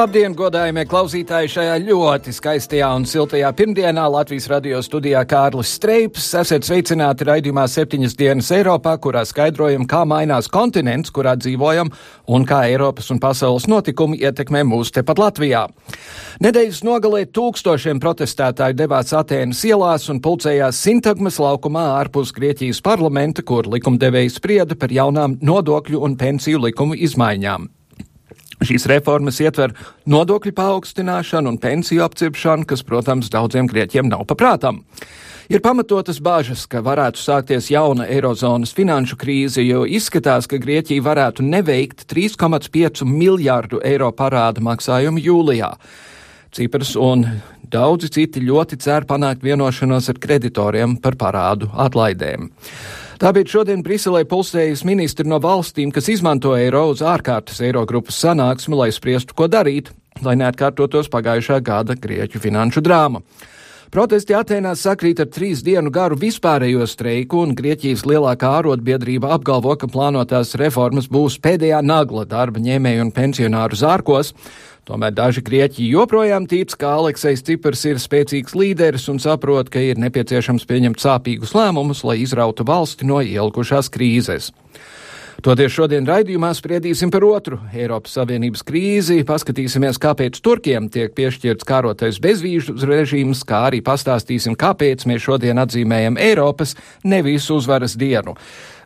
Labdien, godājumie klausītāji! Šajā ļoti skaistajā un siltajā pirmdienā Latvijas radio studijā Kārlis Streips. Esiet sveicināti raidījumā septiņas dienas Eiropā, kurā skaidrojam, kā mainās kontinents, kurā dzīvojam, un kā Eiropas un pasaules notikumi ietekmē mūs tepat Latvijā. Nedēļas nogalē tūkstošiem protestētāju devās Atēnas ielās un pulcējās Sintagmas laukumā ārpus Grieķijas parlamenta, kur likumdevēji sprieda par jaunām nodokļu un pensiju likumu izmaiņām. Šīs reformas ietver nodokļu paaugstināšanu un pensiju apcirpšanu, kas, protams, daudziem grieķiem nav paprātam. Ir pamatotas bāžas, ka varētu sākties jauna eirozonas finanšu krīze, jo izskatās, ka Grieķija varētu neveikt 3,5 miljārdu eiro parāda maksājumu jūlijā. Cipras un daudzi citi ļoti cer panākt vienošanos ar kreditoriem par parādu atlaidēm. Tāpēc šodien Briselē pulsējas ministri no valstīm, kas izmanto eiro uz ārkārtas eirogrupas sanāksmi, lai spriestu, ko darīt, lai neatkārtotos pagājušā gada grieķu finanšu drāma. Protesti Atēnās sakrīt ar trīs dienu garu vispārējo streiku, un Grieķijas lielākā ārotbiedrība apgalvo, ka plānotās reformas būs pēdējā nagla darba ņēmēju un pensionāru zārkos. Tomēr daži grieķi joprojām tic, ka Aleksis Cipars ir spēcīgs līderis un saprot, ka ir nepieciešams pieņemt sāpīgus lēmumus, lai izrautu valsti no ielkušās krīzes. Toties šodien raidījumā spriedīsim par otru Eiropas Savienības krīzi, paskatīsimies, kāpēc Turkiem tiek piešķirts kārotais bezvīžu režīms, kā arī pastāstīsim, kāpēc mēs šodien atzīmējam Eiropas nevis uzvaras dienu.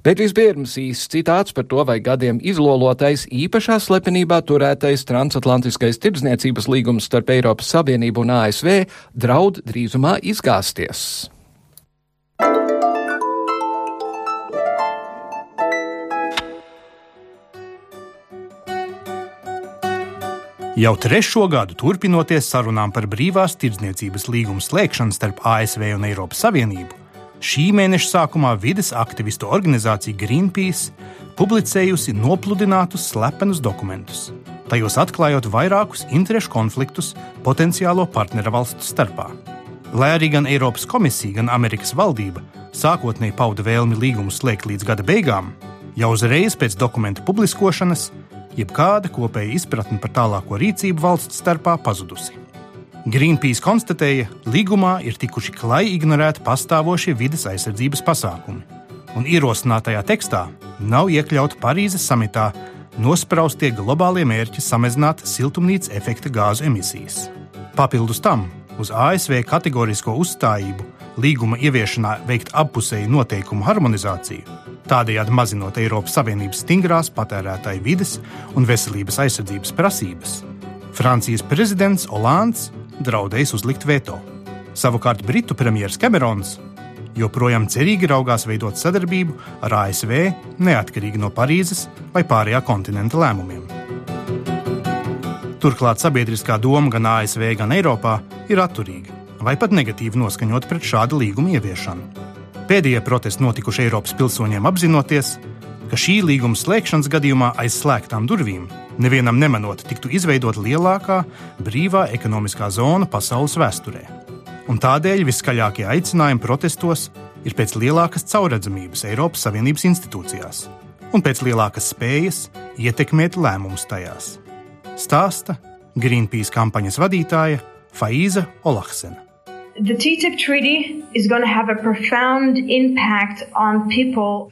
Bet vispirms īsts citāts par to, vai gadiem izlolotais īpašā slepenībā turētais transatlantiskais tirdzniecības līgums starp Eiropas Savienību un ASV draud drīzumā izgāzties. Jau trešo gadu turpinoties sarunām par brīvās tirdzniecības līgumu slēgšanu starp ASV un Eiropas Savienību, Šī mēneša sākumā vides aktivistu organizācija Greenpeace publicējusi nopludinātus slepenus dokumentus, tajos atklājot vairākus interešu konfliktus potenciālo partneru valstu starpā. Lai arī gan Eiropas komisija, gan Amerikas valdība sākotnēji pauda vēlmi līgumu slēgt līdz gada beigām, jau uzreiz pēc dokumentu publiskošanas jebkāda kopēja izpratne par tālāko rīcību valsts starpā pazudusi. Greenpeace konstatēja, līgumā ir tikuši klajā ignorēti pastāvošie vides aizsardzības pasākumi, un ierosinātajā tekstā nav iekļauti Parīzes samitā nospraustie globālie mērķi samazināt siltumnīca efekta gāzu emisijas. Papildus tam uz ASV kategorisko uzstājību līguma ieviešanā veikt appusēju noteikumu harmonizāciju, tādējādi mazinot Eiropas Savienības stingrās patērētāju vides un veselības aizsardzības prasības. Francijas prezidents Olands draudējis uzlikt veto. Savukārt Britu premjerministrs Kamerons joprojām cerīgi raugās veidot sadarbību ar ASV neatkarīgi no Parīzes vai pārējā kontinenta lēmumiem. Turklāt sabiedriskā doma gan ASV, gan Eiropā ir atturīga vai pat negatīvi noskaņot pret šādu līgumu ieviešanu. Pēdējie protesti notikuši Eiropas pilsoņiem apzinoties, ka šī līguma slēgšanas gadījumā aiz slēgtām durvīm nevienam nemanot tiktu izveidota lielākā brīvā ekonomiskā zona pasaules vēsturē. Un tādēļ viskaļākie aicinājumi protestos ir pēc lielākas caurredzamības Eiropas Savienības institūcijās un pēc lielākas spējas ietekmēt lēmumus tajās. Stāsta Greenpeace kampaņas vadītāja Faiza Olahsena.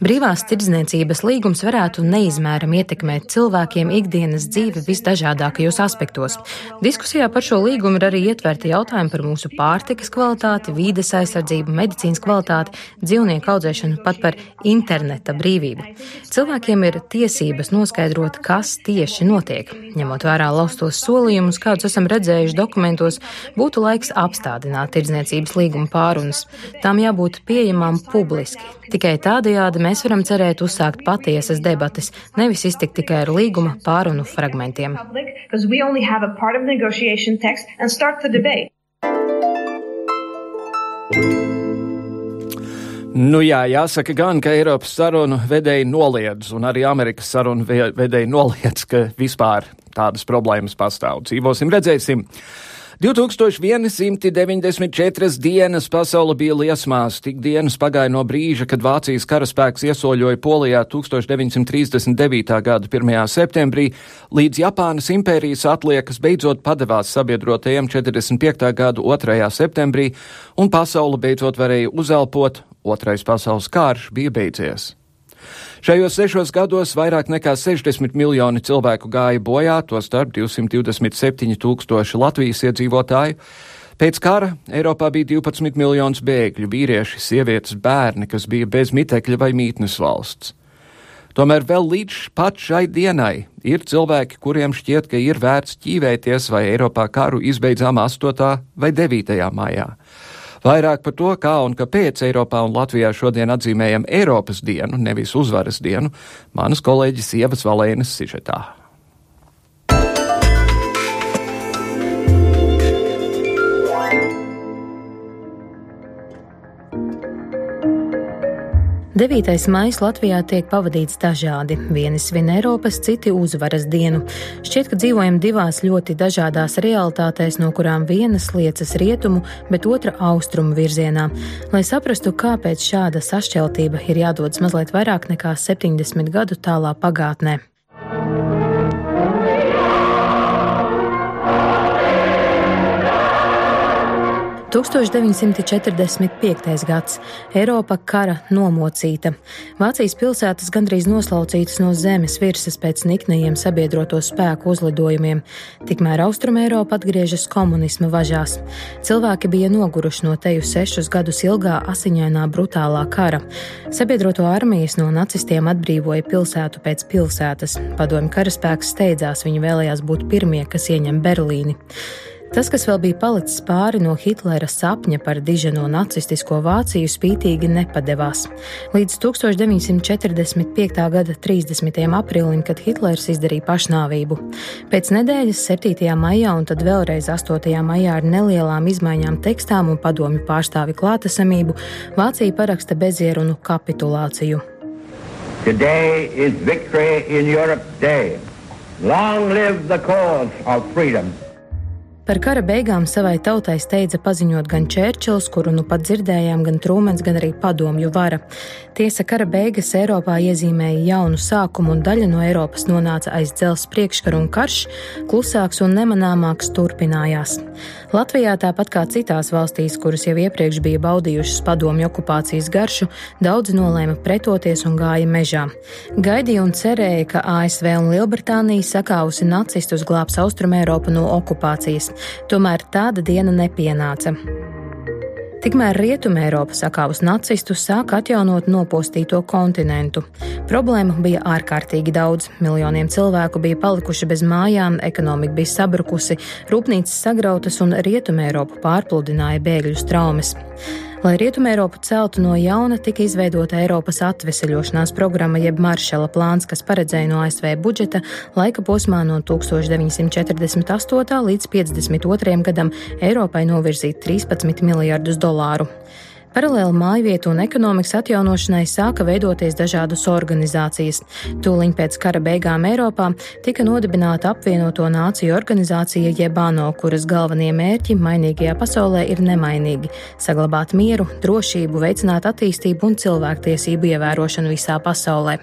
Brīvās tirdzniecības līgums varētu neizmērami ietekmēt cilvēkiem ikdienas dzīvi visdažādākajos aspektos. Diskusijā par šo līgumu ir arī ietverti jautājumi par mūsu pārtikas kvalitāti, vīdes aizsardzību, medicīnas kvalitāti, dzīvnieku audzēšanu, pat par interneta brīvību. Cilvēkiem ir tiesības noskaidrot, kas tieši notiek. Ņemot vērā laustos solījumus, kādus esam redzējuši dokumentos, būtu laiks apstādināt tirdzniecību tirdzniecības līguma pārunas. Tām jābūt pieejamām publiski. Tikai tādajādi mēs varam cerēt uzsākt patiesas debates, nevis iztikt tikai ar līguma pārunu fragmentiem. Nu jā, jāsaka gan, ka Eiropas sarunu vedēji noliedz, un arī Amerikas sarunu vedēji noliedz, ka vispār tādas problēmas pastāv. Dzīvosim, redzēsim. 2194 dienas pasaule bija liesmās. Tik dienas pagāja no brīža, kad Vācijas karaspēks iesoļoja Polijā 1939. gada 1. septembrī, līdz Japānas impērijas atliekas beidzot padevās sabiedrotajiem 45. gada 2. septembrī, un pasaule beidzot varēja uzelpot, otrais pasaules karš bija beidzies. Šajos sešos gados vairāk nekā 60 miljoni cilvēku gāja bojā, to starp 227 tūkstoši Latvijas iedzīvotāju. Pēc kara Eiropā bija 12 miljonus bēgļu, vīrieši, sievietes, bērni, kas bija bez mitekļa vai mītnes valsts. Tomēr vēl līdz pat šai dienai ir cilvēki, kuriem šķiet, ka ir vērts ķīvēties, vai Eiropā karu izbeidzām 8. vai 9. maijā. Vairāk par to, kā un kāpēc Eiropā un Latvijā šodien atzīmējam Eiropas dienu, nevis uzvaras dienu, manas kolēģis Ievas Valēnas sižetā. 9. maija Latvijā tiek pavadīts dažādi. Vieni svin Eiropas, citi uzvaras dienu. Šķiet, ka dzīvojam divās ļoti dažādās realitātēs, no kurām viena liecas rietumu, bet otra austrumu virzienā. Lai saprastu, kāpēc šāda sašķeltība ir jādodas mazliet vairāk nekā 70 gadu tālā pagātnē. 1945. gads - Eiropa kara nomocīta. Vācijas pilsētas gandrīz noslaucītas no zemes virsmas pēc niknajiem sabiedroto spēku uzlidojumiem. Tikmēr Austrum Eiropa atgriežas komunisma važās. Cilvēki bija noguruši no teju sešus gadus ilgā asiņainā brutālā kara. Sabiedroto armijas no nacistiem atbrīvoja pilsētu pēc pilsētas. Padomju karaspēks steidzās, viņi vēlējās būt pirmie, kas ieņem Berlīni. Tas, kas vēl bija palicis pāri no Hitlera sapņa par diženo nacistisko Vāciju, spītīgi nepadevās. Līdz 1945. gada 30. aprīlim, kad Hitlers izdarīja pašnāvību. Pēc nedēļas 7. maijā un tad vēlreiz 8. maijā ar nelielām izmaiņām tekstām un padomju pārstāvi klātesamību Vācija paraksta bezierunu kapitulāciju. Today is victory in Europe's day. Long live the cause of freedom! Par kara beigām savai tautai steidza paziņot gan Čērčils, kuru nu pat dzirdējām, gan Trūmens, gan arī padomju vara. Tiesa kara beigas Eiropā iezīmēja jaunu sākumu, un daļa no Eiropas nonāca aiz dzelzs priekškaru un karš, klusāks un nemanāmāks turpinājās. Latvijā, tāpat kā citās valstīs, kuras jau iepriekš bija baudījušas padomju okupācijas garšu, daudzi nolēma pretoties un gāja mežā. Gaidīja un cerēja, ka ASV un Lielbritānija sakāvusi nacistus glābs Austrumēropu no okupācijas. Tomēr tāda diena nepienāca. Tikmēr Rietumēropa sakāvus nacistus sāka atjaunot nopostīto kontinentu. Problēmu bija ārkārtīgi daudz. Miljoniem cilvēku bija palikuši bez mājām, ekonomika bija sabrukusi, rūpnīcas sagrautas un Rietumēropu pārpludināja bēgļu traumas. Lai Rietumēropu celtu no jauna, tika izveidota Eiropas atveseļošanās programma jeb Maršala plāns, kas paredzēja no ASV budžeta laika posmā no 1948. līdz 52. gadam Eiropai novirzīt 13 miljardus dolāru. Paralēli mājvietu un ekonomikas atjaunošanai sāka veidoties dažādas organizācijas. Tūliņ pēc kara beigām Eiropā tika nodibināta apvienoto nāciju organizācija Jebano, kuras galvenie mērķi mainīgajā pasaulē ir nemainīgi - saglabāt mieru, drošību, veicināt attīstību un cilvēktiesību ievērošanu visā pasaulē.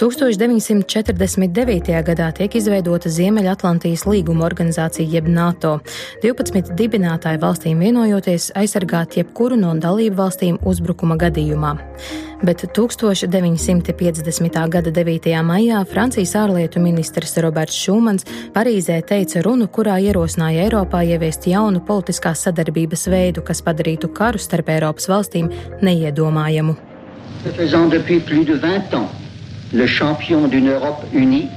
1949. gadā tiek izveidota Ziemeļatlantijas līguma organizācija jeb NATO. 12 dibinātāju valstīm vienojoties aizsargāt jebkuru no dalību valstīm uzbrukuma gadījumā. Bet 1950. gada 9. maijā Francijas ārlietu ministrs Roberts Šumans Parīzē teica runu, kurā ierosināja Eiropā ieviest jaunu politiskās sadarbības veidu, kas padarītu karu starp Eiropas valstīm neiedomājamu. Faisant depuis plus de 20 ans le champion d'une Europe unie.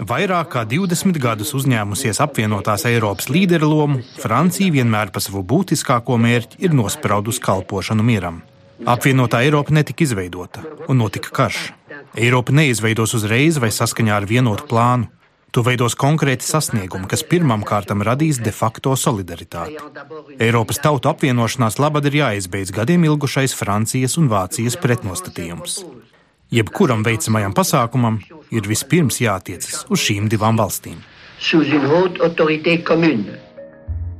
Vairāk kā 20 gadus uzņēmusies apvienotās Eiropas līderu lomu, Francija vienmēr par savu būtiskāko mērķi ir nospraudusi kalpošanu mieram. Apvienotā Eiropa netika izveidota, un notika karš. Eiropa neizveidos uzreiz vai saskaņā ar vienotu plānu. To veidos konkrēti sasniegumi, kas pirmām kārtām radīs de facto solidaritāti. Eiropas tautu apvienošanās labad ir jāizbeidz gadiem ilgušais Francijas un Vācijas pretnostatījums. Jebkuram veicamajam pasākumam ir vispirms jātiecas uz šīm divām valstīm.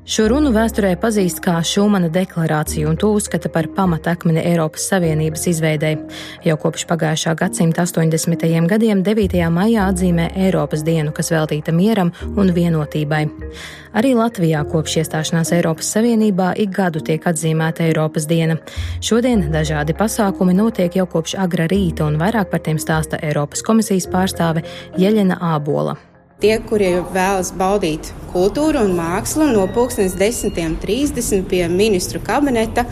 Šo runu vēsturē pazīst kā Šumana deklarāciju, un to uzskata par pamatakmeni Eiropas Savienības izveidei. Jau kopš pagājušā gadsimta 80. gadiem 9. maijā atzīmē Eiropas dienu, kas veltīta mieram un vienotībai. Arī Latvijā kopš iestāšanās Eiropas Savienībā ik gadu tiek atzīmēta Eiropas diena. Šodien dažādi pasākumi notiek jau kopš agra rīta, un vairāk par tiem stāsta Eiropas komisijas pārstāve Jeļena Ābola. Tie, kuri vēlas baudīt kultūru un mākslu, no 10.30 pie ministru kabineta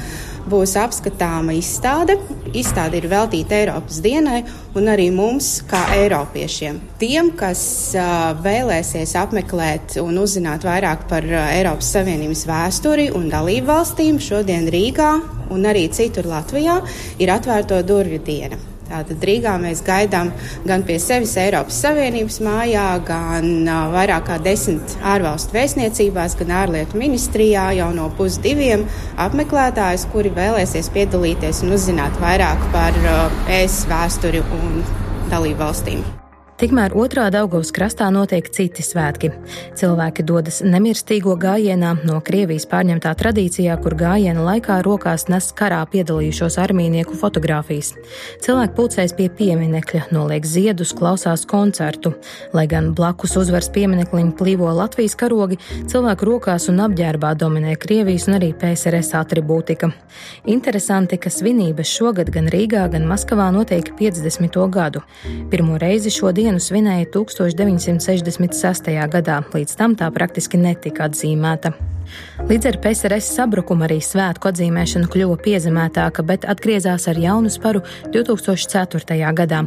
būs apskatāma izstāde. Izstāde ir veltīta Eiropas dienai un arī mums, kā Eiropiešiem. Tiem, kas uh, vēlēsies apmeklēt un uzzināt vairāk par uh, Eiropas Savienības vēsturi un dalību valstīm, šodien Rīgā un arī citur Latvijā ir atvērto durvju diena. Tātad Rīgā mēs gaidām gan pie sevis Eiropas Savienības mājā, gan uh, vairāk kā desmit ārvalstu vēstniecībās, gan ārlietu ministrijā jau no pusdiviem apmeklētājus, kuri vēlēsies piedalīties un uzzināt vairāk par uh, ES vēsturi un dalību valstīm. Tikmēr otrā Daugavas krastā notiek citi svētki. Cilvēki dodas nemirstīgo gājienā no Krievijas pārņemtā tradīcijā, kur gājiena laikā rokās nes karā piedalījušos armīnieku fotogrāfijas. Cilvēki pulcēs pie pieminekļa, noliek ziedus, klausās koncertu. Lai gan blakus uzvaras pieminekliņu plīvo Latvijas karogi, cilvēku rokās un apģērbā dominē Krievijas un arī PSRS atribūtika. Interesanti, ka svinības šogad gan Rīgā, gan Maskavā notiek 50. gadu. Pirmo reizi šodien dienu svinēja 1966. gadā, līdz tam tā praktiski netika atzīmēta. Līdz ar PSRS sabrukumu arī svētku atzīmēšana kļuva piezemētāka, bet atgriezās ar jaunu sparu 2004. gadā.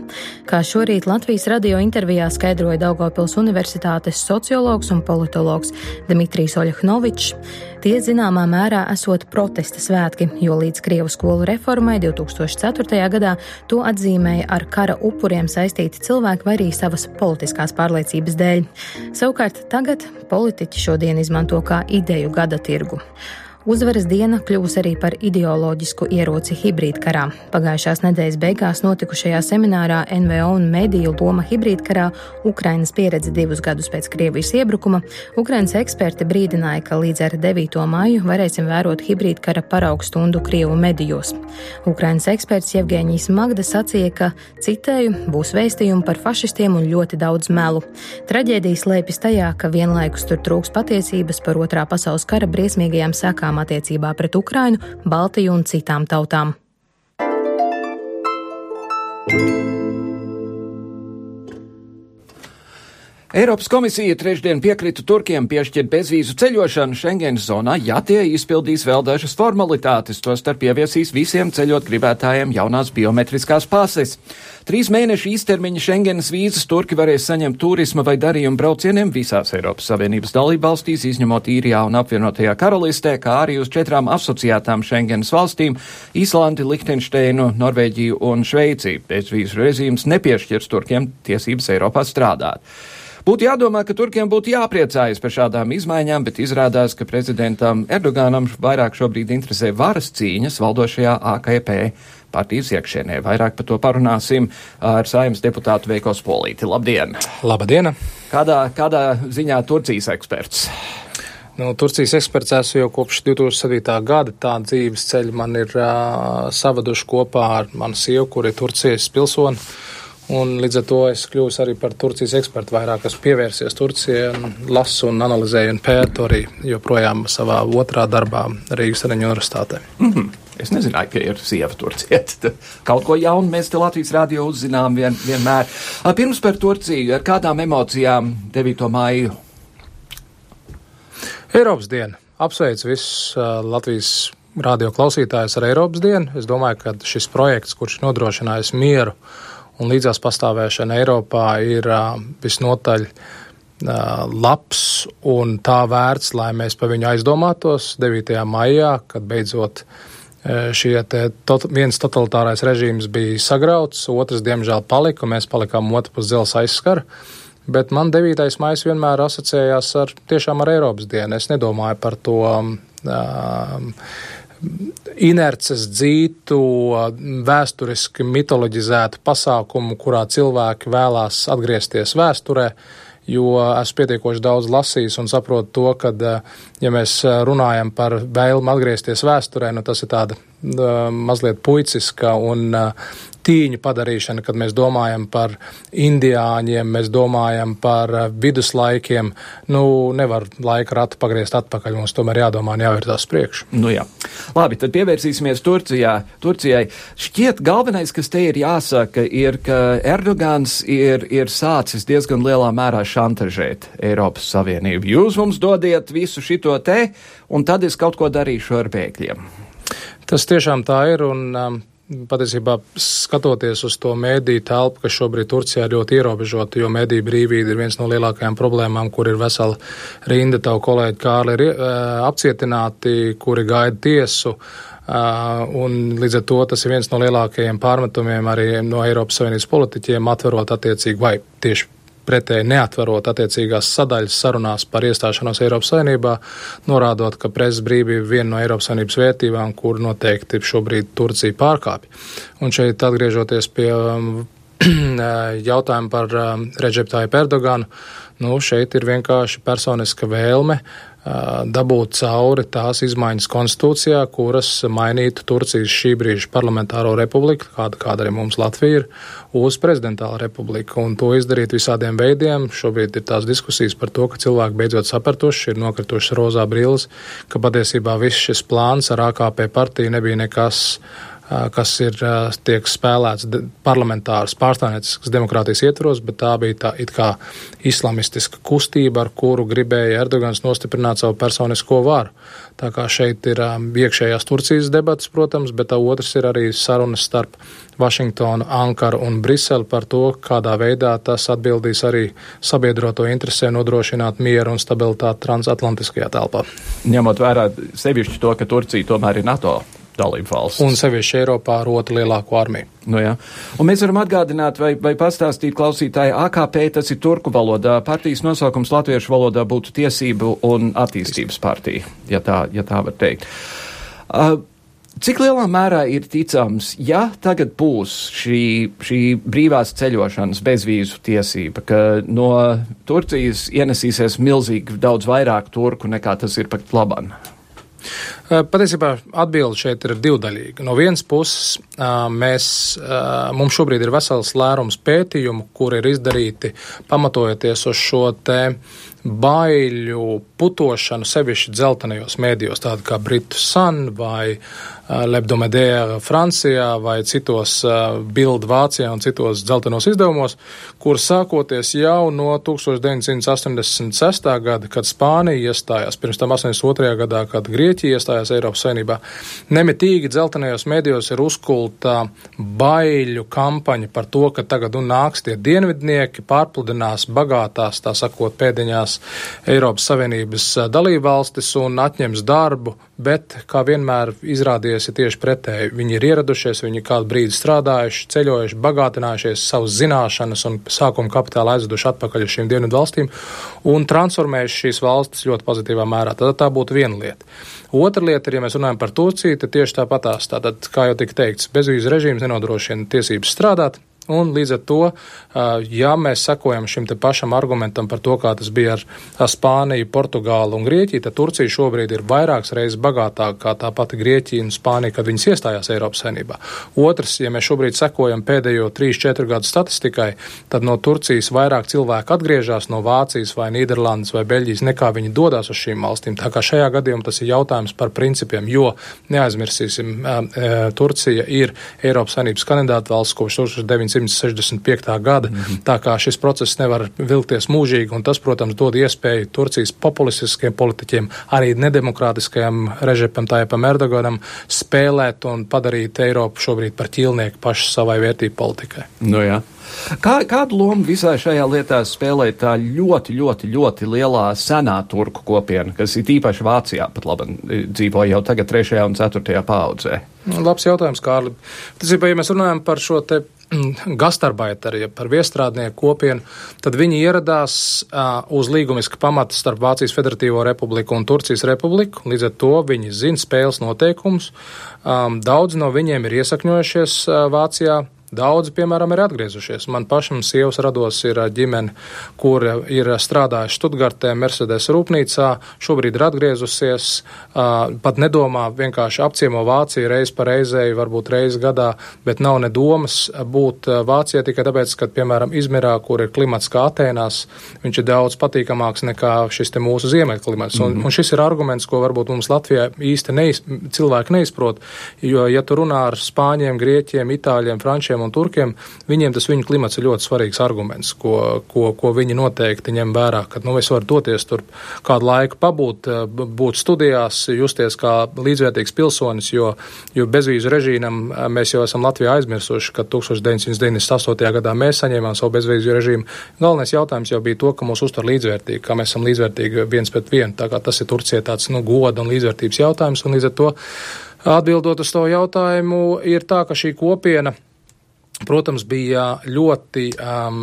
Kā šorīt Latvijas radio intervijā skaidroja Daugopils Universitātes sociologs un politologs Dimitrijs Oļahnovičs, Tie zināmā mērā esot protesta svētki, jo līdz Krievu skolu reformai 2004. gadā to atzīmēja ar kara upuriem saistīti cilvēki vai arī savas politiskās pārliecības dēļ. Savukārt tagad politiķi šodien izmanto kā ideju gada tirgu. Uzvaras diena kļuvusi arī par ideoloģisku ieroci hibrīdkarā. Pagājušās nedēļas beigās notikušajā seminārā NVO un mediju loma hibrīdkarā Ukrainas pieredze divus gadus pēc Krievijas iebrukuma. Ukrainas eksperti brīdināja, ka līdz ar 9. māju varēsim vērot hibrīdkara paraugu stundu Krievu medijos. Ukrainas eksperts Jevgēņijs Magda sacīja, ka, citēju, būs vēstījumi par fašistiem un ļoti daudz melu. Traģēdijas lēpjas tajā, ka vienlaikus tur trūks patiesības par otrā pasaules kara briesmīgajām sekām sekām attiecībā pret Ukrainu, Baltiju un citām tautām. Eiropas komisija trešdien piekrita Turkiem piešķirt bezvīzu ceļošanu Schengens zonā, ja tie izpildīs vēl dažas formalitātes, tostarp ieviesīs visiem ceļot gribētājiem jaunās biometriskās pases. Trīs mēnešu īstermiņa Schengenas vīzas turki varēs saņemt turisma vai darījumu braucieniem visās Eiropas Savienības dalībvalstīs, izņemot īrijā un apvienotajā karalistē, kā arī uz četrām asociētām Schengenas valstīm - Īslandi, Lihtenšteinu, Norvēģiju un Šveici. Bezvīzu režīms nepiešķirs turkiem tiesības Eiropā strādāt. Būtu jādomā, ka Turkiem būtu jāpriecājas par šādām izmaiņām, bet izrādās, ka prezidentam Erdoganam vairāk šobrīd interesē varas cīņas valdošajā AKP partijas iekšienē. Vairāk par to parunāsim ar saimnes deputātu Veiko Spolīti. Labdien! Labdien! Kādā, kādā ziņā Turcijas eksperts? Nu, Turcijas eksperts esmu jau kopš 2007. gada. Tā dzīves ceļa man ir uh, savaduši kopā ar manu sievu, kur ir Turcijas pilsoni. Un līdz ar to es kļuvu arī par Turcijas ekspertu. Vairāk esmu pievērsies Turcijai, un lasu un analizēju un pētu arī joprojām savā otrā darbā Rīgas Reņģa universitātē. Mm -hmm. Es nezināju, ka ir sieva Turcijā. Kaut ko jaunu mēs te Latvijas radio uzzinām vien, vienmēr. Pirms par Turciju, ar kādām emocijām 9. māju? Eiropas diena. Apsveicu visus uh, Latvijas radio klausītājus ar Eiropas dienu. Es domāju, ka šis projekts, kurš nodrošinājis mieru un līdzās pastāvēšanu Eiropā, ir visnotaļ labs un tā vērts, lai mēs par viņu aizdomātos 9. maijā, kad beidzot šie te, tot, viens totalitārais režīms bija sagrauts, otrs, diemžēl, palika, un mēs palikām otru pus dzelzs aizskara. bet man 9. maija vienmēr asociējās ar tiešām ar Eiropas dienu. Es nedomāju par to. Um, inerces dzītu, vēsturiski mitoloģizētu pasākumu, kurā cilvēki vēlās atgriezties vēsturē. Jo esmu pietiekoši daudz lasījis un saprotu to, ka, ja mēs runājam par vēlmu atgriezties vēsturē, nu tas ir tāda mazliet puiciska un tīņu padarīšana, kad mēs domājam par indiāņiem, mēs domājam par eh, viduslaikiem. Nu, nevar laika ratu pagriezt atpakaļ, mums tomēr jādomā un jāvirzās priekšu. Nu jā. Labi, tad pievērsīsimies Turcijā. Turcijai. Šķiet, galvenais, kas te ir jāsaka, ir, ka Erdogans ir, ir sācis diezgan lielā mērā šantažēt Eiropas Savienību. Jūs mums dodiet visu šito te, un tad es kaut ko darīšu ar bēgļiem. Tas tiešām tā ir, un um, patiesībā skatoties uz to mēdīju telpu, kas šobrīd Turcijā ir ļoti ierobežota, jo mēdīju brīvība ir viens no lielākajām problēmām, kur ir vesela rinda tavu kolēģi Kārli ir uh, apcietināti, kuri gaida tiesu. Uh, un līdz ar to tas ir viens no lielākajiem pārmetumiem arī no Eiropas Savienības politiķiem, atverot attiecīgi vai tieši pretēji neatverot attiecīgās sadaļas sarunās par iestāšanos Eiropas Savienībā, norādot, ka presas brīvība ir viena no Eiropas Savienības vērtībām, kur noteikti šobrīd Turcija pārkāpj. Un šeit atgriežoties pie um, jautājumu par um, Reģeptāju Perdoganu, nu, šeit ir vienkārši personiska vēlme uh, dabūt cauri tās izmaiņas konstitūcijā, kuras mainītu Turcijas šī brīža parlamentāro republiku, kāda, kāda arī mums Latvija ir, uz prezidentālu republiku. Un to izdarīt visādiem veidiem. Šobrīd ir tās diskusijas par to, ka cilvēki beidzot sapratuši, ir nokrituši rozā brīlis, ka patiesībā viss šis plāns ar AKP partiju nebija nekas kas ir tiek spēlēts parlamentāras pārstāvnieciskas demokrātijas ietvaros, bet tā bija tā it kā islamistiska kustība, ar kuru gribēja Erdogans nostiprināt savu personisko varu. Tā kā šeit ir iekšējās Turcijas debatas, protams, bet tā otrs ir arī sarunas starp Vašingtonu, Ankaru un Briseli par to, kādā veidā tas atbildīs arī sabiedroto interesē nodrošināt mieru un stabilitāti transatlantiskajā telpā. Ņemot vērā sevišķi to, ka Turcija tomēr ir NATO dalību valsts. Un sevišķi Eiropā ar otru lielāko armiju. Nu, jā. un mēs varam atgādināt vai, vai pastāstīt klausītāji, AKP tas ir turku valodā, partijas nosaukums latviešu valodā būtu tiesību un attīstības partija, ja tā, ja tā var teikt. Uh, Cik lielā mērā ir ticams, ja tagad būs šī, šī brīvās ceļošanas bezvīzu tiesība, ka no Turcijas ienesīsies milzīgi daudz vairāk turku nekā tas ir pat labam? Patiesībā atbilde šeit ir divdaļīga. No vienas puses, mēs, mums šobrīd ir vesels lērums pētījumu, kur ir izdarīti pamatojoties uz šo te baiļu putošanu sevišķi dzeltenajos mēdījos, tādi kā Britu Sun vai Lebdomedēra Francijā vai citos Bild Vācijā un citos dzeltenos izdevumos, kur sākoties jau no 1986. gada, kad Spānija iestājās, pirms tam 82. gadā, kad Grieķija iestājās Eiropas Savienībā, nemitīgi dzeltenajos mēdījos ir uzkulta baiļu kampaņa par to, ka tagad un nāks tie dienvidnieki, pārpludinās bagātās, tā sakot, pēdiņās Eiropas Savienības dalībvalstis un atņems darbu, bet, kā vienmēr izrādījies, ir tieši pretēji. Viņi ir ieradušies, viņi kādu brīdi strādājuši, ceļojuši, bagātinājušies, savas zināšanas un sākuma kapitāla aizveduši atpakaļ uz šīm dienvidu valstīm un transformējuši šīs valstis ļoti pozitīvā mērā. Tad tā būtu viena lieta. Otra lieta ir, ja mēs runājam par Turciju, tad tieši tāpatās. Tātad, kā jau tika teikts, bezvīzu režīms nenodrošina tiesības strādāt, Un līdz ar to, ja mēs sekojam šim pašam argumentam par to, kā tas bija ar Spāniju, Portugālu un Grieķiju, tad Turcija šobrīd ir vairākas reizes bagātāka kā tā pati Grieķija un Spānija, kad viņas iestājās Eiropas saimnībā. Otrs, ja mēs šobrīd sekojam pēdējo 3-4 gadu statistikai, tad no Turcijas vairāk cilvēku atgriežas no Vācijas vai Nīderlandes vai Beļģijas nekā viņi dodas uz šīm valstīm. Tā kā šajā gadījumā tas ir jautājums par principiem, jo neaizmirsīsim, Turcija ir Eiropas saimnības kandidāta valsts kopš 1900. 1965. gada. Mm -hmm. Tā kā šis process nevar vilkties mūžīgi, un tas, protams, dod iespēju Turcijas populistiskiem politiķiem, arī nedemokrātiskajam režipam Tājapam Erdoganam spēlēt un padarīt Eiropu šobrīd par ķīlnieku pašu savai vērtību politikai. Nu, jā. Kā, kādu lomu visā šajā lietā spēlē tā ļoti, ļoti, ļoti lielā senā turku kopiena, kas ir īpaši Vācijā pat labi dzīvo jau tagad trešajā un ceturtajā paudzē? Labs jautājums, Kārli. Tas ir, ja mēs runājam par šo te mm, gastarbaiteri, par viestrādnieku kopienu, tad viņi ieradās uh, uz līgumiska pamata starp Vācijas Federatīvo republiku un Turcijas republiku. Līdz ar to viņi zina spēles noteikumus. Um, daudz no viņiem ir iesakņojušies uh, Vācijā. Daudzi, piemēram, ir atgriezušies. Man pašam sievas rados ir ģimene, kur ir strādājuši Stuttgartē, Mercedes rūpnīcā, šobrīd ir atgriezusies, pat nedomā vienkārši apciemo Vāciju reiz pa reizei, varbūt reizi gadā, bet nav nedomas būt Vācijā tikai tāpēc, ka, piemēram, Izmirā, kur ir klimats kā Atēnās, viņš ir daudz patīkamāks nekā šis te mūsu ziemeļklimats. Mm -hmm. un, mhm. un šis ir arguments, ko varbūt mums Latvijā īsti neiz, cilvēki neizprot, jo, ja tu runā ar spāņiem, grieķiem, itāļiem, frančiem, krieviem un turkiem, viņiem tas viņu klimats ir ļoti svarīgs arguments, ko, ko, ko viņi noteikti ņem vērā, ka nu, es varu doties tur kādu laiku pabūt, būt studijās, justies kā līdzvērtīgs pilsonis, jo, jo bezvīzu režīmam mēs jau esam Latvijā aizmirsuši, ka 1998. gadā mēs saņēmām savu bezvīzu režīmu. Galvenais jautājums jau bija to, ka mūs uztver līdzvērtīgi, ka mēs esam līdzvērtīgi viens pret vienu. Tā kā tas ir Turcija tāds nu, goda un līdzvērtības jautājums, un līdz ar to Atbildot uz to jautājumu, ir tā, ka šī kopiena protams, bija ļoti um,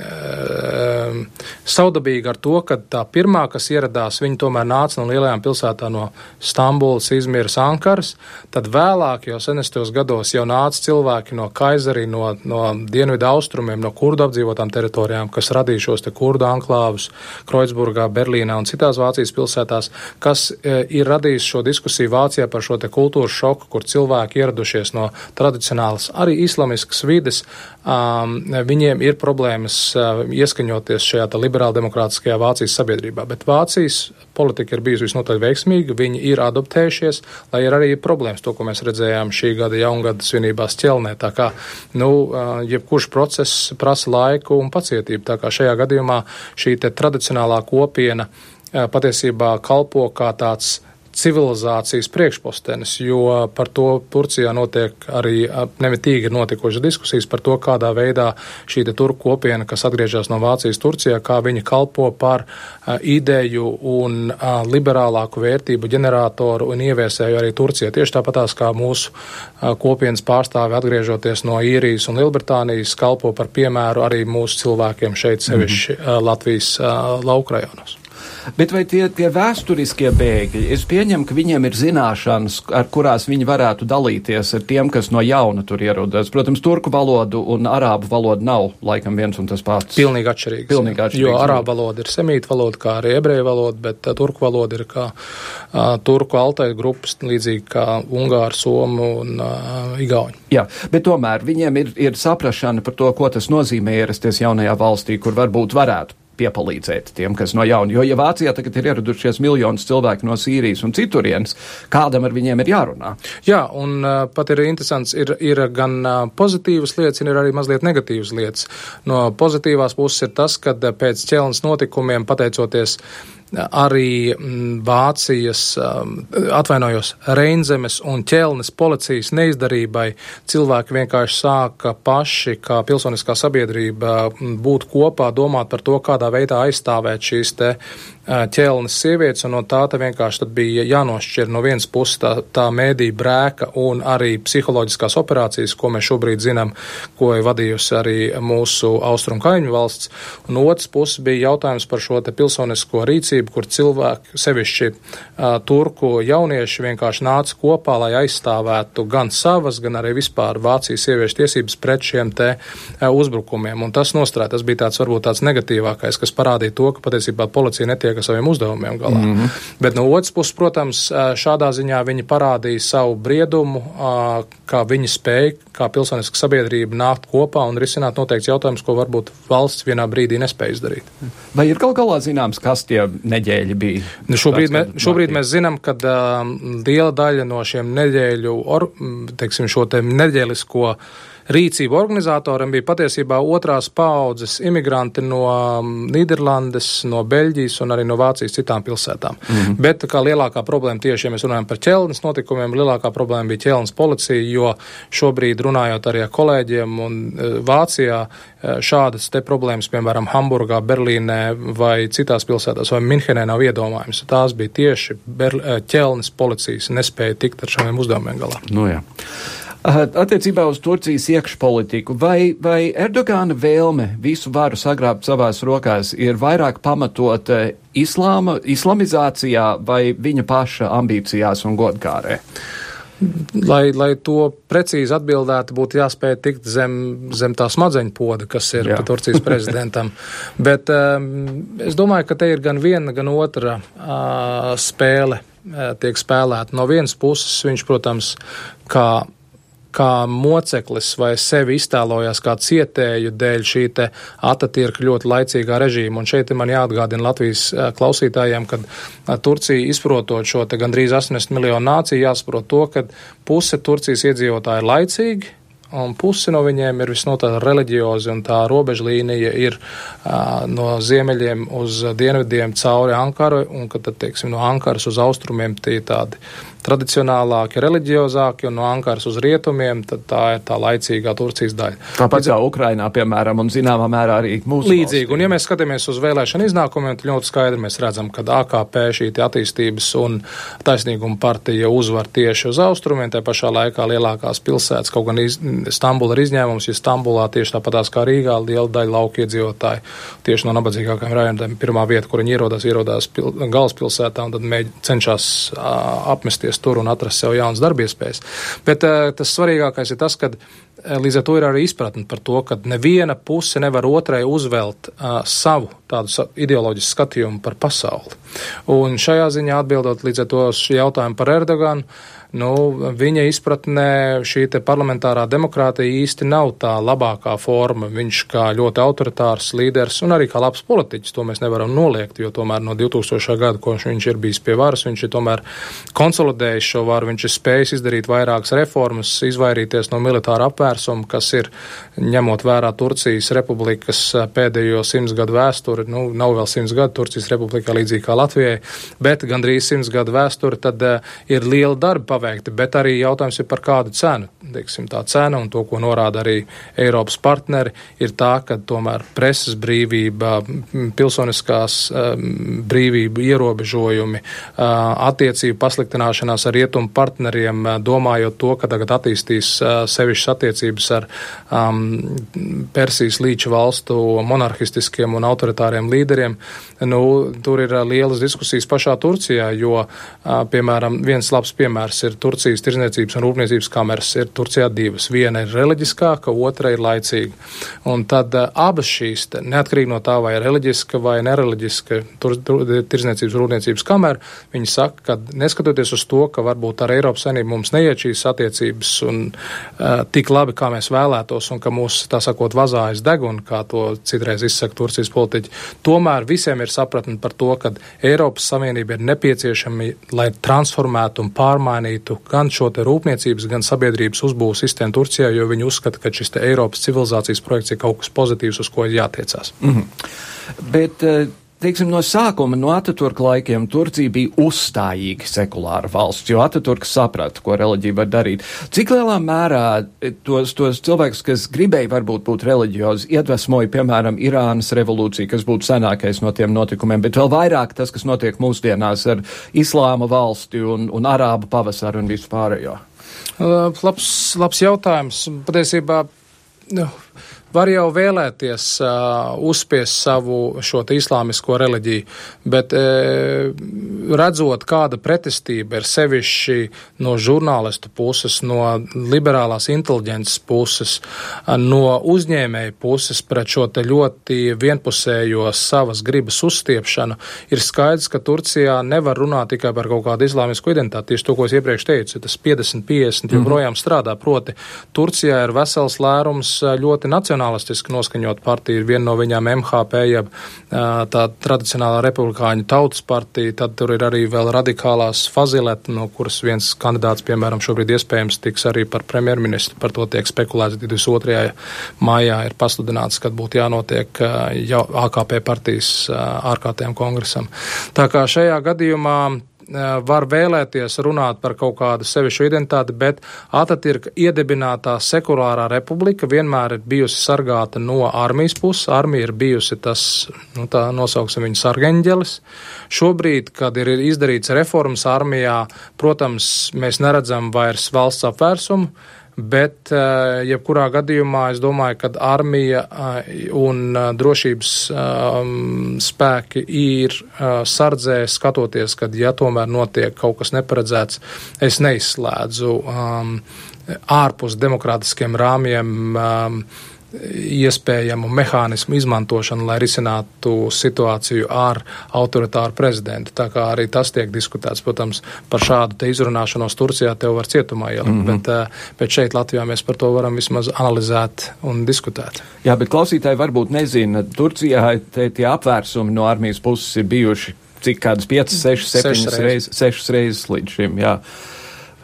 um, saudabīga ar to, ka tā pirmā, kas ieradās, viņi tomēr nāca no lielajām pilsētām, no Stambulas, Izmiras, Ankaras. Tad vēlāk, jau senestos gados, jau nāca cilvēki no Kaizerī, no, no dienvidu austrumiem, no kurdu apdzīvotām teritorijām, kas radīja šos te kurdu anklāvus Kreuzburgā, Berlīnā un citās Vācijas pilsētās, kas e, ir radījis šo diskusiju Vācijā par šo te kultūras šoku, kur cilvēki ieradušies no tradicionālas, arī islamiskas vides, um, viņiem ir problēmas uh, ieskaņoties šajā liberāldemokrātiskajā Vācijas sabiedrībā. Bet Vācijas politika ir bijusi visnotaļ veiksmīga, viņi ir adoptējušies, lai ir arī problēmas, to, ko mēs redzējām šī gada jaungada svinībās ķelnē. Tā kā, nu, uh, jebkurš process prasa laiku un pacietību. Tā kā šajā gadījumā šī tradicionālā kopiena uh, patiesībā kalpo kā tāds civilizācijas priekšpostenis, jo par to Turcijā notiek arī nemitīgi notikušas diskusijas par to, kādā veidā šī turku kopiena, kas atgriežas no Vācijas Turcijā, kā viņi kalpo par ideju un liberālāku vērtību ģeneratoru un ieviesēju arī Turcijā. Tieši tāpatās kā mūsu kopienas pārstāvi atgriežoties no Īrijas un Lielbritānijas kalpo par piemēru arī mūsu cilvēkiem šeit sevišķi mm -hmm. Latvijas laukrajonos. Bet vai tie, tie vēsturiskie bēgļi, es pieņemu, ka viņiem ir zināšanas, ar kurās viņi varētu dalīties ar tiem, kas no jauna tur ierodas. Protams, turku valodu un arābu valodu nav laikam viens un tas pats. Pilnīgi atšķirīgs. Pilnīgi atšķirīgs. Jo arābu valoda ir semīta valoda, kā arī ebreju valoda, bet uh, turku valoda ir kā uh, turku altai grupas, līdzīgi kā ungāru, somu un uh, igauņu. Jā, bet tomēr viņiem ir, ir saprašana par to, ko tas nozīmē ierasties jaunajā valstī, kur varbūt varētu piepalīdzēt tiem, kas no jauna. Jo, ja Vācijā tagad ir ieradušies miljonus cilvēku no Sīrijas un citurienes, kādam ar viņiem ir jārunā? Jā, un uh, pat ir interesants, ir, ir gan uh, pozitīvas lietas, ir arī mazliet negatīvas lietas. No pozitīvās puses ir tas, ka pēc ķelnes notikumiem, pateicoties arī mm, Vācijas, um, atvainojos, Reinzemes un ķelnes policijas neizdarībai cilvēki vienkārši sāka paši, kā pilsoniskā sabiedrība, mm, būt kopā, domāt par to, kādā veidā aizstāvēt šīs te ķelnes sievietes, un no tā te vienkārši bija jānošķir no vienas puses tā, tā mēdī brēka un arī psiholoģiskās operācijas, ko mēs šobrīd zinām, ko ir vadījusi arī mūsu austrumu kaimiņu valsts, un otrs puses bija jautājums par šo te pilsonisko rīcību, kur cilvēki, sevišķi turku jaunieši vienkārši nāca kopā, lai aizstāvētu gan savas, gan arī vispār Vācijas sieviešu tiesības pret šiem te uzbrukumiem, un tas nostrāja, tas bija tāds varbūt tāds negatīvākais, kas parādīja to, ka patiesībā policija netiek ar saviem uzdevumiem galā. Mm -hmm. Bet no otras puses, protams, šādā ziņā viņi parādīja savu briedumu, kā viņi spēja, kā pilsoniska sabiedrība nākt kopā un risināt noteikts jautājums, ko varbūt valsts vienā brīdī nespēja izdarīt. Vai ir kaut galā zināms, kas tie neģēļi bija? Nu, šobrīd, mē, šobrīd mēs zinām, ka uh, liela daļa no šiem neģēļu, or, teiksim, šo te neģēlisko rīcību organizatoriem bija patiesībā otrās paudzes imigranti no um, Nīderlandes, no Beļģijas un arī no Vācijas citām pilsētām. Mm -hmm. Bet kā lielākā problēma tieši, ja mēs runājam par ķelnes notikumiem, lielākā problēma bija ķelnes policija, jo šobrīd runājot arī ar kolēģiem un uh, Vācijā, uh, šādas te problēmas, piemēram, Hamburgā, Berlīnē vai citās pilsētās vai Minhenē nav iedomājums. Tās bija tieši Ber uh, ķelnes policijas nespēja tikt ar šiem uzdevumiem galā. Nu, jā. Attiecībā uz Turcijas iekšpolitiku, vai, vai Erdogāna vēlme visu varu sagrābt savās rokās ir vairāk pamatot islāma, islamizācijā vai viņa paša ambīcijās un godkārē? Lai, lai to precīzi atbildētu, būtu jāspēj tikt zem, zem tā smadzeņu poda, kas ir Jā. Turcijas prezidentam. Bet um, es domāju, ka te ir gan viena, gan otra uh, spēle uh, tiek spēlēta. No vienas puses viņš, protams, kā kā moceklis vai sevi iztēlojās kā cietēju dēļ šī te Atatirka ļoti laicīgā režīma. Un šeit man jāatgādina Latvijas klausītājiem, ka Turcija izprotot šo te gandrīz 80 miljonu nāciju, jāsaprot to, ka puse Turcijas iedzīvotāji ir laicīgi, un pusi no viņiem ir visnotaļ reliģiozi, un tā robežlīnija ir uh, no ziemeļiem uz dienvidiem cauri Ankaru, un, kad, tad, teiksim, no Ankaras uz austrumiem tie tādi tradicionālāki, reliģiozāki, un no Ankaras uz rietumiem, tad tā ir tā laicīgā Turcijas daļa. Tāpat kā Ukrainā, piemēram, un zināmā mērā arī mūsu. Līdzīgi, valstī. un ja mēs skatāmies uz vēlēšanu iznākumiem, tad ļoti skaidri mēs redzam, ka AKP šī attīstības un taisnīguma partija uzvar tieši uz austrumiem, tā pašā laikā lielākās pilsētas, kaut gan iz, Stambula ir izņēmums, jo Stambulā tieši tāpatās kā Rīgā liela daļa lauku iedzīvotāji tieši no nabadzīgākajiem rajoniem pirmā vieta, kur viņi ierodās, ierodās pil, galvaspilsētā un tad mēģ, cenšas uh, apmesties doties tur un atrast sev jaunas darbiespējas. Bet uh, tas svarīgākais ir tas, ka uh, līdz ar to ir arī izpratne par to, ka neviena puse nevar otrai uzvelt uh, savu tādu ideoloģisku skatījumu par pasauli. Un šajā ziņā atbildot līdz ar to jautājumu par Erdoganu, nu, viņa izpratnē šī parlamentārā demokrātija īsti nav tā labākā forma. Viņš kā ļoti autoritārs līderis un arī kā labs politiķis, to mēs nevaram noliegt, jo tomēr no 2000. gada, ko viņš ir bijis pie varas, viņš ir tomēr konsolidējis šo varu, viņš ir spējis izdarīt vairākas reformas, izvairīties no militāra apvērsuma, kas ir, ņemot vērā Turcijas republikas pēdējo simts gadu vēsturi, nu, nav vēl simts gadu Turcijas republikā līdzīgi kā Latvijai, bet gandrīz simts gadu vēsturi, tad uh, ir liela darba paveikti, bet arī jautājums ir par kādu cenu. Teiksim, tā cena un to, ko norāda arī Eiropas partneri, ir tā, ka tomēr preses brīvība, pilsoniskās brīvība ierobežojumi, attiecību pasliktināšanās ar rietumu partneriem, domājot to, ka tagad attīstīs sevišķas attiecības ar um, Persijas līča valstu monarhistiskiem un autoritāriem līderiem, nu, tur ir lielas diskusijas pašā Turcijā, jo, piemēram, viens labs piemērs ir Turcijas tirzniecības un rūpniecības kameras. Ir Turcijā divas. Viena ir reliģiskāka, otra ir laicīga. Un tad uh, abas šīs, neatkarīgi no tā, vai ir reliģiska vai nereliģiska tur, tur, tirzniecības un rūpniecības kamera, viņi saka, ka neskatoties uz to, ka varbūt ar Eiropas Savienību mums neiet šīs attiecības un uh, tik labi, kā mēs vēlētos, un ka mūs, tā sakot, vazājas deguna, kā to citreiz izsaka Turcijas politiķi, tomēr visiem ir sapratni par to, ka Eiropas Savienība ir nepieciešama, lai transformētu un pārmainītu mainītu gan šo rūpniecības, gan sabiedrības uzbūves sistēmu Turcijā, jo viņi uzskata, ka šis Eiropas civilizācijas projekts ir kaut kas pozitīvs, uz ko ir jātiecās. Mm -hmm. Bet, uh teiksim, no sākuma, no Ataturka laikiem, Turcija bija uzstājīga sekulāra valsts, jo Ataturks saprata, ko reliģija var darīt. Cik lielā mērā tos, tos cilvēkus, kas gribēja varbūt būt reliģiozi, iedvesmoja, piemēram, Irānas revolūcija, kas būtu senākais no tiem notikumiem, bet vēl vairāk tas, kas notiek mūsdienās ar Islāma valsti un, un Arābu pavasaru un visu pārējo? Labs, labs jautājums. Patiesībā. Nu, Var jau vēlēties uh, uzspiest savu šo islāmisko reliģiju, bet uh, redzot, kāda pretestība ir sevišķi no žurnālistu puses, no liberālās inteliģences puses, uh, no uzņēmēju puses pret šo te ļoti vienpusējo savas gribas uzstiepšanu, ir skaidrs, ka Turcijā nevar runāt tikai par kaut kādu islāmisku identitāti. Tieši to, ko es iepriekš teicu, tas 50-50 mhm. joprojām mm -hmm. strādā. Proti, Turcijā ir vesels lērums ļoti nacionāls nacionālistiski noskaņot partija, ir viena no viņām MHP, jeb tā tradicionālā republikāņu tautas partija, tad tur ir arī vēl radikālās fazileta, no kuras viens kandidāts, piemēram, šobrīd iespējams tiks arī par premjerministru, par to tiek spekulēts 22. maijā ir pasludināts, kad būtu jānotiek jau AKP partijas ārkārtējiem kongresam. Tā kā šajā gadījumā var vēlēties runāt par kaut kādu sevišķu identitāti, bet Atatirka iedibinātā sekulārā republika vienmēr ir bijusi sargāta no armijas puses. Armija ir bijusi tas, nu tā nosauksim viņu sargeņģelis. Šobrīd, kad ir izdarīts reformas armijā, protams, mēs neredzam vairs valsts apvērsumu bet jebkurā gadījumā es domāju, ka armija un drošības spēki ir sardzē skatoties, kad ja tomēr notiek kaut kas neparedzēts, es neizslēdzu ārpus demokrātiskiem rāmjiem iespējamu mehānismu izmantošanu, lai risinātu situāciju ar autoritāru prezidentu. Tā kā arī tas tiek diskutēts, protams, par šādu te izrunāšanos Turcijā tev var cietumā ielikt, mm -hmm. bet, eh, bet šeit Latvijā mēs par to varam vismaz analizēt un diskutēt. Jā, bet klausītāji varbūt nezina, Turcijā te, tie apvērsumi no armijas puses ir bijuši cik kādas 5, 6, 7 reizes, 6 reizes līdz šim, jā.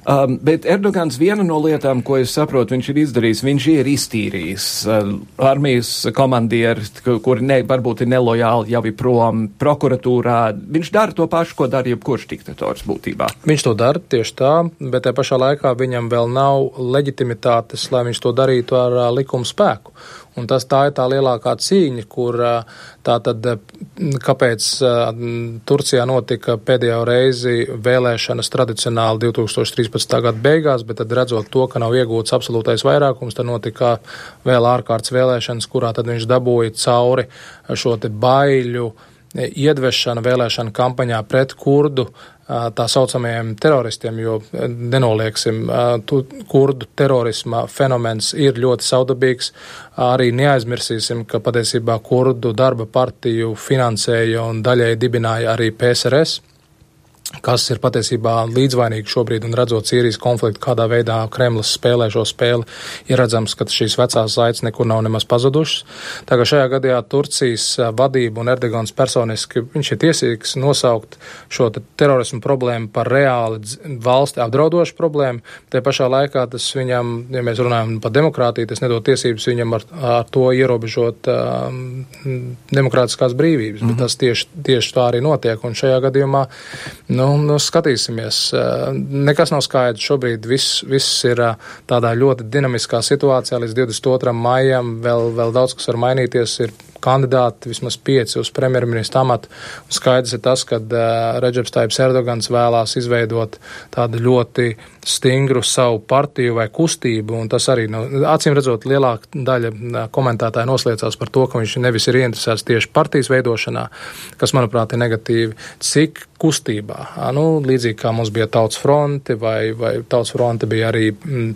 Um, bet Erdogans viena no lietām, ko es saprotu, viņš ir izdarījis, viņš ir iztīrījis uh, armijas komandieri, kuri ne, varbūt ir nelojāli jau ir prom prokuratūrā. Viņš dara to pašu, ko dara jebkurš diktators būtībā. Viņš to dara tieši tā, bet te pašā laikā viņam vēl nav leģitimitātes, lai viņš to darītu ar uh, likumu spēku. Un tas tā ir tā lielākā cīņa, kur tā tad, kāpēc Turcijā notika pēdējo reizi vēlēšanas tradicionāli 2013. gada beigās, bet tad redzot to, ka nav iegūts absolūtais vairākums, tad notika vēl ārkārtas vēlēšanas, kurā tad viņš dabūja cauri šo te baiļu iedvešana vēlēšana kampaņā pret kurdu tā saucamajiem teroristiem, jo nenolieksim, tu, kurdu terorisma fenomens ir ļoti saudabīgs. Arī neaizmirsīsim, ka patiesībā kurdu darba partiju finansēja un daļai dibināja arī PSRS kas ir patiesībā līdzvainīgi šobrīd un redzot Sīrijas konfliktu, kādā veidā Kremlis spēlē šo spēli, ir redzams, ka šīs vecās saites nekur nav nemaz pazudušas. Tā kā šajā gadījumā Turcijas vadība un Erdogans personiski, viņš ir tiesīgs nosaukt šo te terorismu problēmu par reāli valsti apdraudošu problēmu. Te pašā laikā tas viņam, ja mēs runājam par demokrātiju, tas nedod tiesības viņam ar, ar to ierobežot um, demokrātiskās brīvības, mm -hmm. bet mhm. tas tieši, tieši tā arī notiek. Un šajā gadījumā Nu, nu, skatīsimies. Nekas nav skaidrs. Šobrīd viss, viss ir tādā ļoti dinamiskā situācijā. Līdz 22. maijam vēl, vēl daudz kas var mainīties. Ir kandidāti, vismaz pieci uz premjerministra amatu. Un skaidrs ir tas, ka uh, Reģeps Taips Erdogans vēlās izveidot tādu ļoti stingru savu partiju vai kustību, un tas arī, nu, acīm redzot, lielāka daļa komentētāji nosliecās par to, ka viņš nevis ir ieinteresēts tieši partijas veidošanā, kas, manuprāt, ir negatīvi, cik kustībā. Nu, līdzīgi kā mums bija tautas fronte, vai, vai tautas fronte bija arī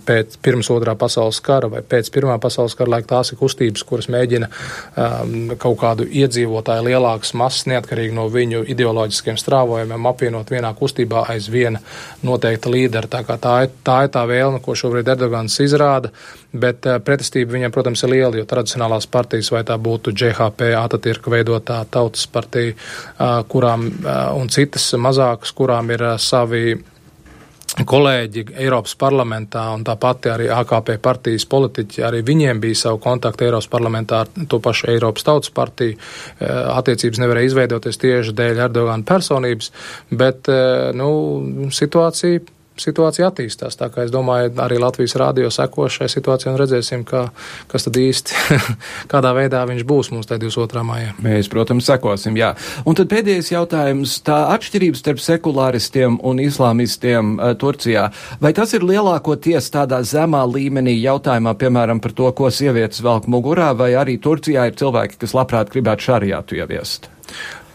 pēc pirms otrā pasaules kara vai pēc pirmā pasaules kara laika, tās ir kustības, kuras mēģina um, kaut kādu iedzīvotāju lielākas masas, neatkarīgi no viņu ideoloģiskiem strāvojumiem, apvienot vienā kustībā aiz viena noteikta līdera. Tā, tā, ir, tā ir tā vēlme, ko šobrīd Erdogans izrāda, bet eh, pretestība viņam, protams, ir liela, jo tradicionālās partijas, vai tā būtu GHP, Atatirka veidotā tautas partija, eh, kurām eh, un citas mazākas, kurām ir savi kolēģi Eiropas parlamentā un tāpat arī AKP partijas politiķi, arī viņiem bija savu kontaktu Eiropas parlamentā ar to pašu Eiropas tautas partiju. Eh, attiecības nevarēja izveidoties tieši dēļ Erdogana personības, bet, eh, nu, situācija situācija attīstās. Tā kā es domāju, arī Latvijas rādio seko šai situācijai un redzēsim, kā, kas tad īsti, kādā veidā viņš būs mums tajā 22. maijā. Mēs, protams, sekosim, jā. Un tad pēdējais jautājums. Tā atšķirības starp sekulāristiem un islāmistiem uh, Turcijā, vai tas ir lielākoties tādā zemā līmenī jautājumā, piemēram, par to, ko sievietes velk mugurā, vai arī Turcijā ir cilvēki, kas labprāt gribētu šariātu ieviest?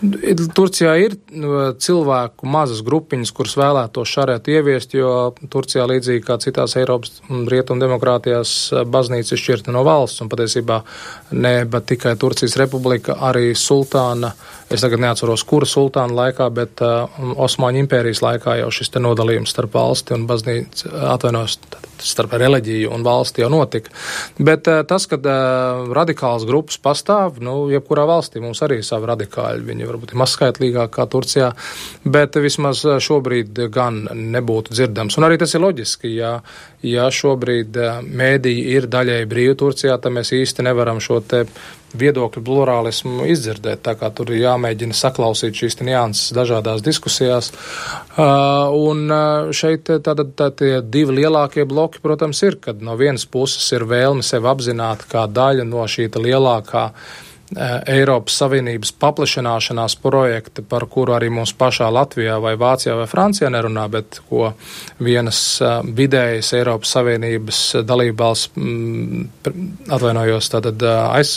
Turcijā ir nu, cilvēku mazas grupiņas, kuras vēlētos šarētu ieviest, jo Turcijā līdzīgi kā citās Eiropas un Rietumu demokrātijās baznīca ir šķirta no valsts un patiesībā ne, bet tikai Turcijas republika, arī sultāna, es tagad neatceros, kura sultāna laikā, bet uh, Osmaņu impērijas laikā jau šis nodalījums starp valsti un baznīcu atvainos starp reliģiju un valsti jau notika. Bet uh, tas, ka uh, radikāls grupas pastāv, nu, jebkurā valstī mums arī ir savi radikāļi, viņi varbūt ir mazskaitlīgāk kā Turcijā, bet vismaz šobrīd gan nebūtu dzirdams. Un arī tas ir loģiski, ja, ja šobrīd mēdīji ir daļai brīvi Turcijā, tad mēs īsti nevaram šo te viedokļu plurālismu izdzirdēt. Tā kā tur ir jāmēģina saklausīt šīs nianses dažādās diskusijās. Uh, un šeit tātad tā, tie divi lielākie bloki, protams, ir, kad no vienas puses ir vēlme sevi apzināt kā daļa no šī lielākā uh, Eiropas Savienības paplašināšanās projekti, par kuru arī mums pašā Latvijā vai Vācijā vai Francijā nerunā, bet ko vienas vidējas Eiropas Savienības dalībvalsts, mm, atvainojos, tātad aiz,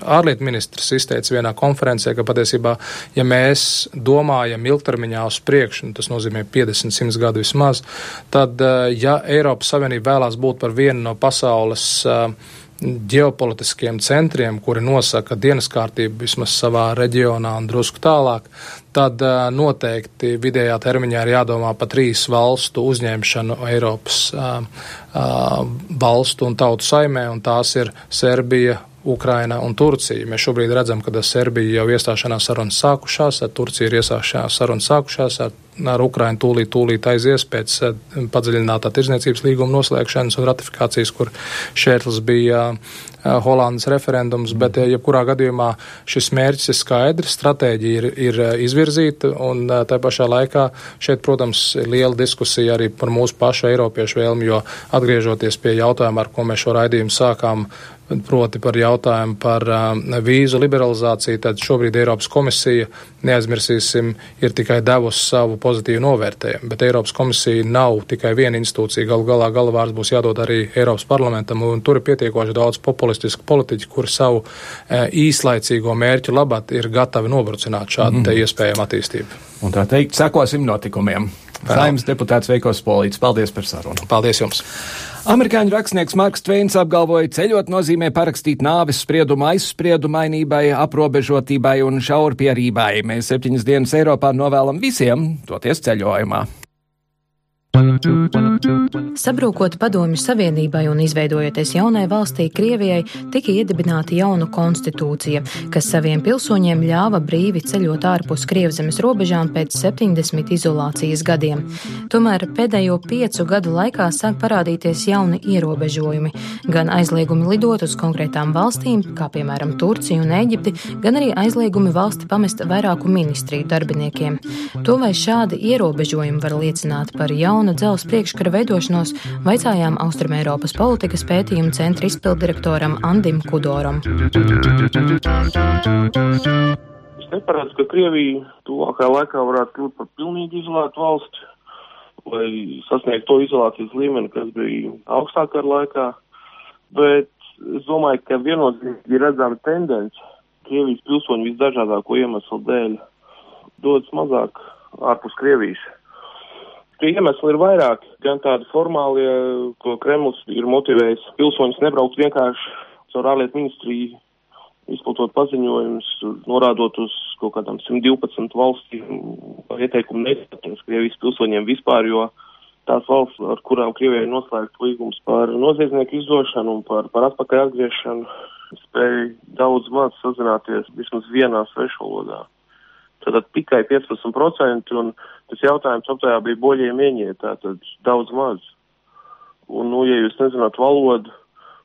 ārlietu ministrs izteica vienā konferencē, ka patiesībā, ja mēs domājam ilgtermiņā uz priekšu, tas nozīmē 50, 100 gadu vismaz, tad, ja Eiropas Savienība vēlās būt par vienu no pasaules ģeopolitiskiem centriem, kuri nosaka dienas kārtību vismaz savā reģionā un drusku tālāk, tad noteikti vidējā termiņā ir jādomā par trīs valstu uzņemšanu Eiropas valstu un tautu saimē, un tās ir Serbija, Ukraina un Turcija. Mēs šobrīd redzam, ka Serbija jau iestāšanās sarunas sākušās, ar Turciju ir iestāšanās sarunas sākušās, ar, ar Ukrainu tūlīt, tūlīt aizies pēc eh, padziļinātā tirdzniecības līguma noslēgšanas un ratifikācijas, kur šērtlis bija uh, Holandas referendums, bet uh, jebkurā gadījumā šis mērķis ir skaidrs, stratēģija ir, ir izvirzīta un tā pašā laikā šeit, protams, ir liela diskusija arī par mūsu pašu eiropiešu vēlmi, jo atgriežoties pie jautājuma, ar ko mēs šo raidījumu sākām, proti par jautājumu par vīzu liberalizāciju, tad šobrīd Eiropas komisija, neaizmirsīsim, ir tikai devusi savu pozitīvu novērtējumu, bet Eiropas komisija nav tikai viena institūcija, galu galā galvārds būs jādod arī Eiropas parlamentam, un tur ir pietiekoši daudz populistisku politiķu, kuri savu īslaicīgo mērķu labāk ir gatavi nobrucināt šādu mm. iespējamu attīstību. Un tā teikt, sekosim notikumiem. Saimnes deputāts Veikos Polīts, paldies par sarunu. Paldies jums! Amerikāņu rakstnieks Marks Tveins apgalvoja, ceļot nozīmē parakstīt nāves spriedumu aizspriedumainībai, aprobežotībai un šaurpierībai. Mēs septiņas dienas Eiropā novēlam visiem toties ceļojumā. Sabrūkot Padomju Savienībai un izveidojoties jaunai valstī Krievijai, tika iedibināta jauna konstitūcija, kas saviem pilsoņiem ļāva brīvi ceļot ārpus Krievzemes robežām pēc 70 izolācijas gadiem. Tomēr pēdējo piecu gadu laikā sāk parādīties jauni ierobežojumi, gan aizliegumi lidot uz konkrētām valstīm, kā piemēram Turciju un Eģipti, gan arī aizliegumi valsti pamest vairāku ministriju darbiniekiem. To vai šādi ierobežojumi var liecināt par jaunu jauna dzelzs priekškara veidošanos, vaicājām Austrumēropas politikas pētījuma centra izpildirektoram Andim Kudoram. Es neparedzu, ka Krievija tuvākajā laikā varētu kļūt par pilnīgi izolētu valsti vai sasniegt to izolācijas līmeni, kas bija augstākā laikā, bet es domāju, ka viennozīmīgi ir redzama tendence Krievijas pilsoņu visdažādāko iemeslu dēļ dodas mazāk ārpus Krievijas. Tie iemesli ir vairāk, gan tādi formālie, ko Kremlis ir motivējis pilsoņus nebraukt vienkārši caur ārlietu ministriju, izplatot paziņojumus, norādot uz kaut kādām 112 valstīm ieteikumu neizpratnes Krievijas pilsoņiem vispār, jo tās valsts, ar kurām Krievijai noslēgts līgums par noziedznieku izdošanu un par, par atpakaļ atgriešanu, spēja daudz maz sazināties vismaz vienā svešvalodā. Tātad tikai 15%, un tas jautājums aptājā bija boļiem ieņiet, tātad daudz maz. Un, nu, ja jūs nezināt valodu,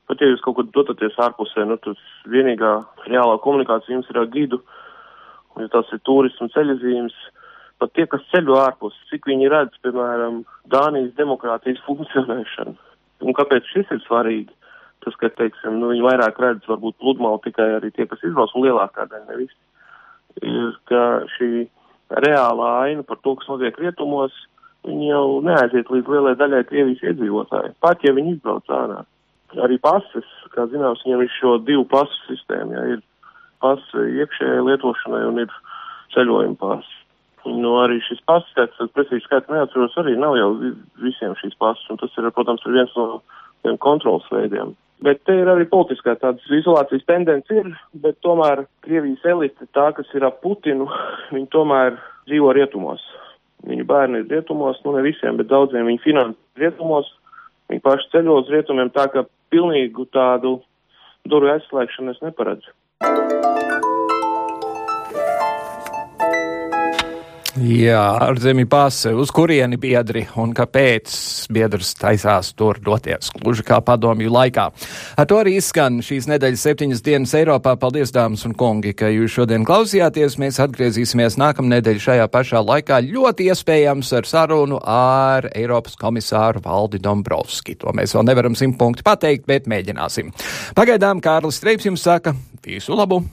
pat ja jūs kaut kur dotaties ārpusē, nu, tas vienīgā reālā komunikācija jums ir ar gidu, un ja tas ir turismu ceļazīmes, pat tie, kas ceļo ārpus, cik viņi redz, piemēram, Dānijas demokrātijas funkcionēšanu. Un kāpēc šis ir svarīgi? Tas, ka, teiksim, nu, viņi vairāk redz varbūt pludmali tikai arī tie, kas izbrauc, un lielākā daļa nevis ir, ka šī reālā aina par to, kas notiek rietumos, viņi jau neaiziet līdz lielai daļai Krievijas iedzīvotāji, pat ja viņi izbrauc ārā. Arī pases, kā zināms, viņam ir šo divu pasu sistēmu, ja ir pasi iekšējai lietošanai un ir ceļojuma pasi. Nu, arī šis pasis skaits, es precīzi skaitu neatceros, arī nav jau visiem šīs pasis, un tas ir, protams, ir viens no tiem kontrols veidiem. Bet te ir arī politiskā tādas izolācijas tendence ir, bet tomēr Krievijas elite, tā, kas ir ap Putinu, viņi tomēr dzīvo rietumos. Viņu bērni ir rietumos, nu ne visiem, bet daudziem viņi finansē rietumos, viņi paši ceļo uz rietumiem, tā ka pilnīgu tādu durvju aizslēgšanu es neparedzu. Jā, ārzemju pase, uz kurieni biedri un kāpēc biedrs taisās tur doties, gluži kā padomju laikā. Ar to arī izskan šīs nedēļas septiņas dienas Eiropā. Paldies, dāmas un kungi, ka jūs šodien klausījāties. Mēs atgriezīsimies nākamnedēļ šajā pašā laikā ļoti iespējams ar sarunu ar Eiropas komisāru Valdi Dombrovski. To mēs vēl nevaram simt punktu pateikt, bet mēģināsim. Pagaidām Kārlis Streips jums saka visu labu!